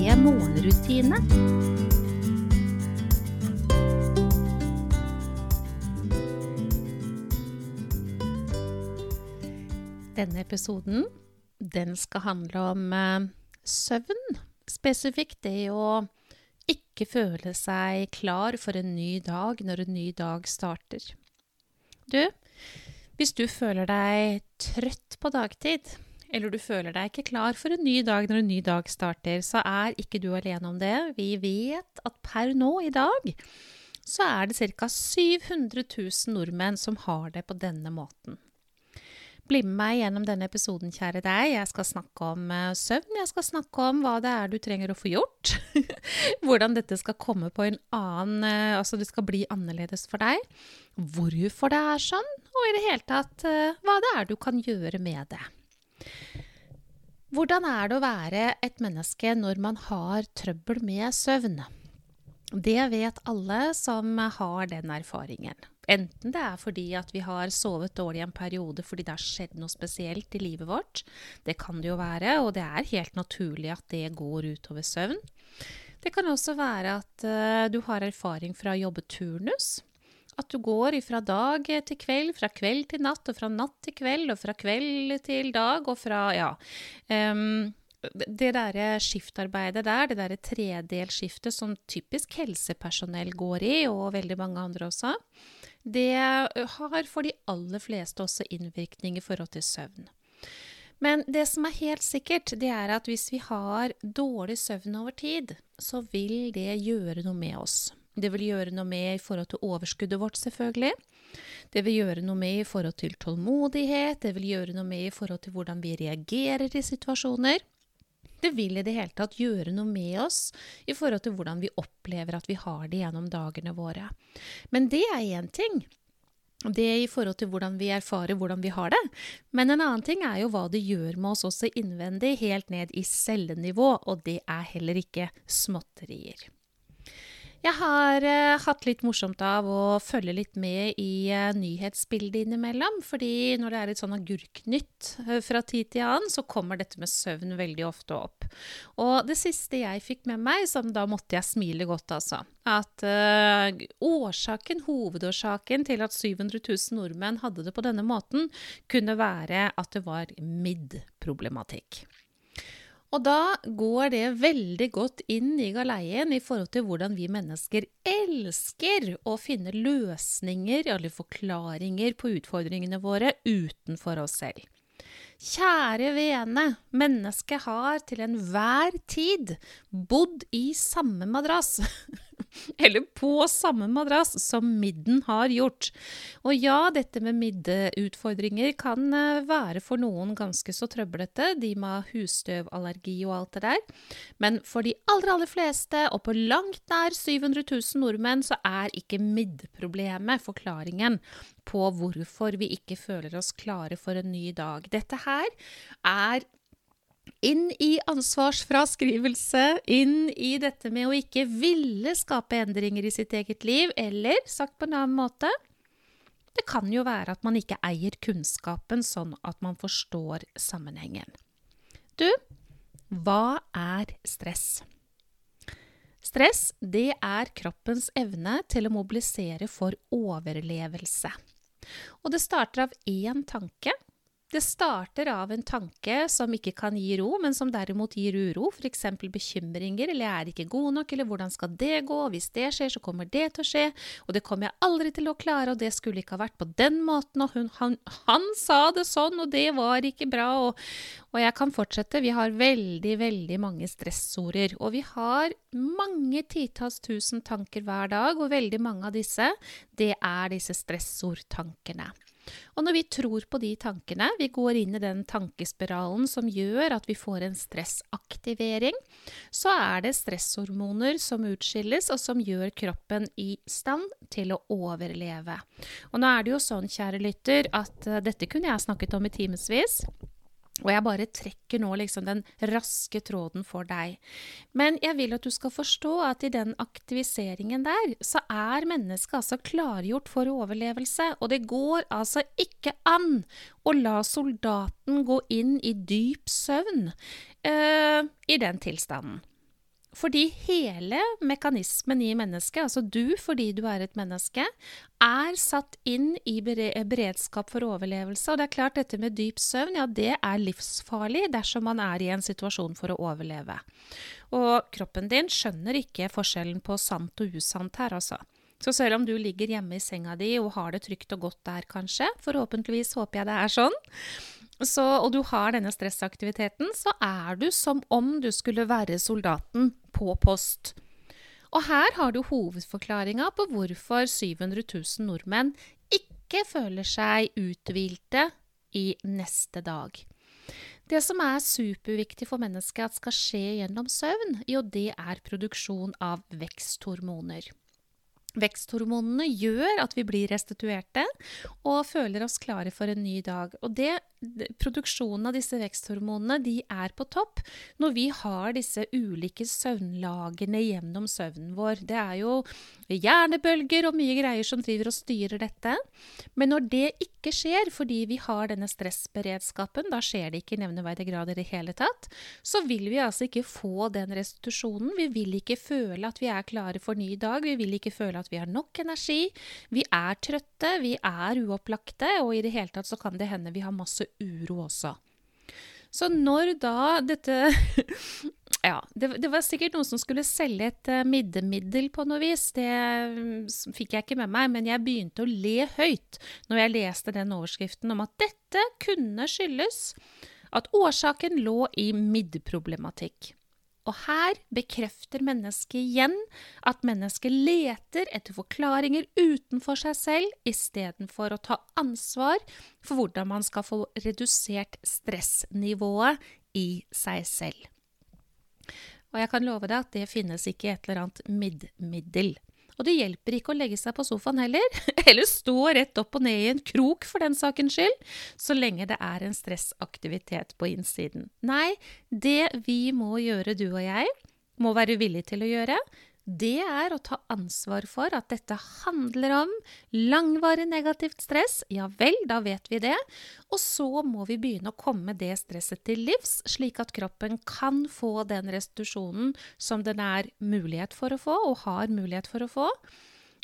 morgenrutine. Denne episoden den skal handle om eh, søvn. Spesifikt det å ikke føle seg klar for en ny dag når en ny dag starter. Du, hvis du føler deg trøtt på dagtid, eller du føler deg ikke klar for en ny dag når en ny dag starter, så er ikke du alene om det. Vi vet at per nå, i dag, så er det ca. 700 000 nordmenn som har det på denne måten. Bli med meg gjennom denne episoden, kjære deg. Jeg skal snakke om uh, søvn. Jeg skal snakke om hva det er du trenger å få gjort. Hvordan dette skal komme på en annen uh, Altså det skal bli annerledes for deg. Hvorfor det er sånn, og i det hele tatt uh, hva det er du kan gjøre med det. Hvordan er det å være et menneske når man har trøbbel med søvn? Det vet alle som har den erfaringen. Enten det er fordi at vi har sovet dårlig en periode fordi det har skjedd noe spesielt i livet vårt. Det kan det jo være, og det er helt naturlig at det går utover søvn. Det kan også være at uh, du har erfaring fra å jobbe turnus. At du går fra dag til kveld, fra kveld til natt, og fra natt til kveld, og fra kveld til dag, og fra Ja. Um, det derre skiftarbeidet der, det derre tredelsskiftet som typisk helsepersonell går i, og veldig mange andre også, det har for de aller fleste også innvirkning i forhold til søvn. Men det som er helt sikkert, det er at hvis vi har dårlig søvn over tid, så vil det gjøre noe med oss. Det vil gjøre noe med i forhold til overskuddet vårt, selvfølgelig. Det vil gjøre noe med i forhold til tålmodighet, det vil gjøre noe med i forhold til hvordan vi reagerer i situasjoner. Det vil i det hele tatt gjøre noe med oss i forhold til hvordan vi opplever at vi har det gjennom dagene våre. Men det er én ting. Det er i forhold til hvordan vi erfarer hvordan vi har det. Men en annen ting er jo hva det gjør med oss også innvendig, helt ned i cellenivå, og det er heller ikke småtterier. Jeg har uh, hatt litt morsomt av å følge litt med i uh, nyhetsbildet innimellom. fordi når det er litt sånn agurknytt uh, fra tid til annen, så kommer dette med søvn veldig ofte opp. Og det siste jeg fikk med meg, som da måtte jeg smile godt, altså, at årsaken, hovedårsaken til at 700 000 nordmenn hadde det på denne måten, kunne være at det var midd-problematikk. Og da går det veldig godt inn i galeien i forhold til hvordan vi mennesker elsker å finne løsninger eller forklaringer på utfordringene våre utenfor oss selv. Kjære vene, mennesket har til enhver tid bodd i samme madrass. eller på samme madrass som midden har gjort. Og ja, dette med middeutfordringer kan eh, være for noen ganske så trøblete, de med husstøvallergi og alt det der. Men for de aller, aller fleste, og på langt nær 700 000 nordmenn, så er ikke middeproblemet forklaringen på hvorfor vi ikke føler oss klare for en ny dag. Dette her er inn i ansvarsfraskrivelse, inn i dette med å ikke ville skape endringer i sitt eget liv, eller sagt på en annen måte Det kan jo være at man ikke eier kunnskapen sånn at man forstår sammenhengen. Du, hva er stress? Stress, det er kroppens evne til å mobilisere for overlevelse. Og det starter av én tanke, det starter av en tanke som ikke kan gi ro, men som derimot gir uro, f.eks. bekymringer, eller jeg er ikke god nok, eller hvordan skal det gå, og hvis det skjer, så kommer det til å skje, og det kommer jeg aldri til å klare, og det skulle ikke ha vært på den måten, og hun, han, han, sa det sånn, og det var ikke bra, og, og jeg kan fortsette. Vi har veldig, veldig mange stressorder, og vi har mange titalls tusen tanker hver dag, og veldig mange av disse, det er disse stressordtankene. Og når vi tror på de tankene, vi går inn i den tankespiralen som gjør at vi får en stressaktivering, så er det stresshormoner som utskilles, og som gjør kroppen i stand til å overleve. Og nå er det jo sånn, kjære lytter, at uh, dette kunne jeg snakket om i timevis. Og jeg bare trekker nå liksom den raske tråden for deg. Men jeg vil at du skal forstå at i den aktiviseringen der, så er mennesket altså klargjort for overlevelse. Og det går altså ikke an å la soldaten gå inn i dyp søvn uh, i den tilstanden. Fordi hele mekanismen i mennesket, altså du fordi du er et menneske, er satt inn i beredskap for overlevelse. Og det er klart dette med dyp søvn, ja det er livsfarlig dersom man er i en situasjon for å overleve. Og kroppen din skjønner ikke forskjellen på sant og usant her, altså. Så selv om du ligger hjemme i senga di og har det trygt og godt der, kanskje, forhåpentligvis håper jeg det er sånn, så, og du har denne stressaktiviteten, så er du som om du skulle være soldaten på post. Og her har du hovedforklaringa på hvorfor 700 000 nordmenn ikke føler seg uthvilte i neste dag. Det som er superviktig for mennesket at skal skje gjennom søvn, jo det er produksjon av veksthormoner. Veksthormonene gjør at vi blir restituerte og føler oss klare for en ny dag. Og det, Produksjonen av disse veksthormonene de er på topp når vi har disse ulike søvnlagene gjennom søvnen vår. Det er jo hjernebølger og mye greier som driver og styrer dette. Men når det ikke skjer fordi vi har denne stressberedskapen, da skjer det ikke i nevneverdig grad i det hele tatt, så vil vi altså ikke få den restitusjonen. Vi vil ikke føle at vi er klare for ny dag. Vi vil ikke føle at vi har nok energi. Vi er trøtte, vi er uopplagte, og i det hele tatt så kan det hende vi har masse uro også. Så når da dette Ja, det, det, var sikkert noen som skulle selge et uh, middemiddel på noe vis. Det um, fikk jeg ikke med meg, men jeg begynte å le høyt når jeg leste den overskriften om at dette kunne skyldes at årsaken lå i middproblematikk. Og her bekrefter mennesket igjen at mennesket leter etter forklaringer utenfor seg selv istedenfor å ta ansvar for hvordan man skal få redusert stressnivået i seg selv. Og jeg kan love deg at det finnes ikke et eller annet middmiddel. Og det hjelper ikke å legge seg på sofaen heller, eller stå rett opp og ned i en krok for den sakens skyld, så lenge det er en stressaktivitet på innsiden. Nei, det vi må gjøre, du og jeg, må være villige til å gjøre, det er å ta ansvar for at dette handler om langvarig negativt stress. Ja vel, da vet vi det. Og så må vi begynne å komme det stresset til livs, slik at kroppen kan få den restitusjonen som den er mulighet for å få, og har mulighet for å få.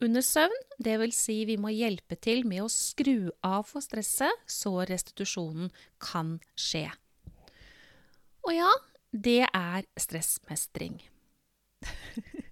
Under søvn, dvs. Si vi må hjelpe til med å skru av for stresset, så restitusjonen kan skje. Og ja, det er stressmestring.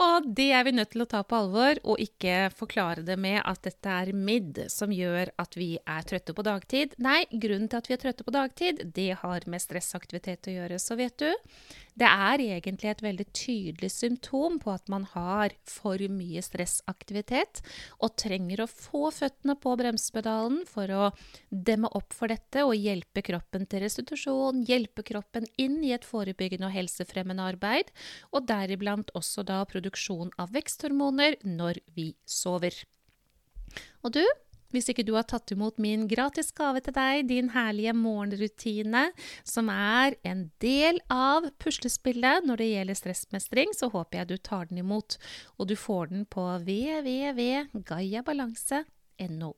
og det er vi nødt til å ta på alvor, og ikke forklare det med at dette er midd som gjør at vi er trøtte på dagtid. Nei, grunnen til at vi er trøtte på dagtid, det har med stressaktivitet å gjøre. Så vet du, det er egentlig et veldig tydelig symptom på at man har for mye stressaktivitet, og trenger å få føttene på bremsepedalen for å demme opp for dette og hjelpe kroppen til restitusjon, hjelpe kroppen inn i et forebyggende og helsefremmende arbeid, og deriblant også da produksjon av veksthormoner når vi sover. Og du, hvis ikke du har tatt imot min gratis gave til deg, din herlige morgenrutine, som er en del av puslespillet når det gjelder stressmestring, så håper jeg du tar den imot. Og du får den på www.gayabalanse.no.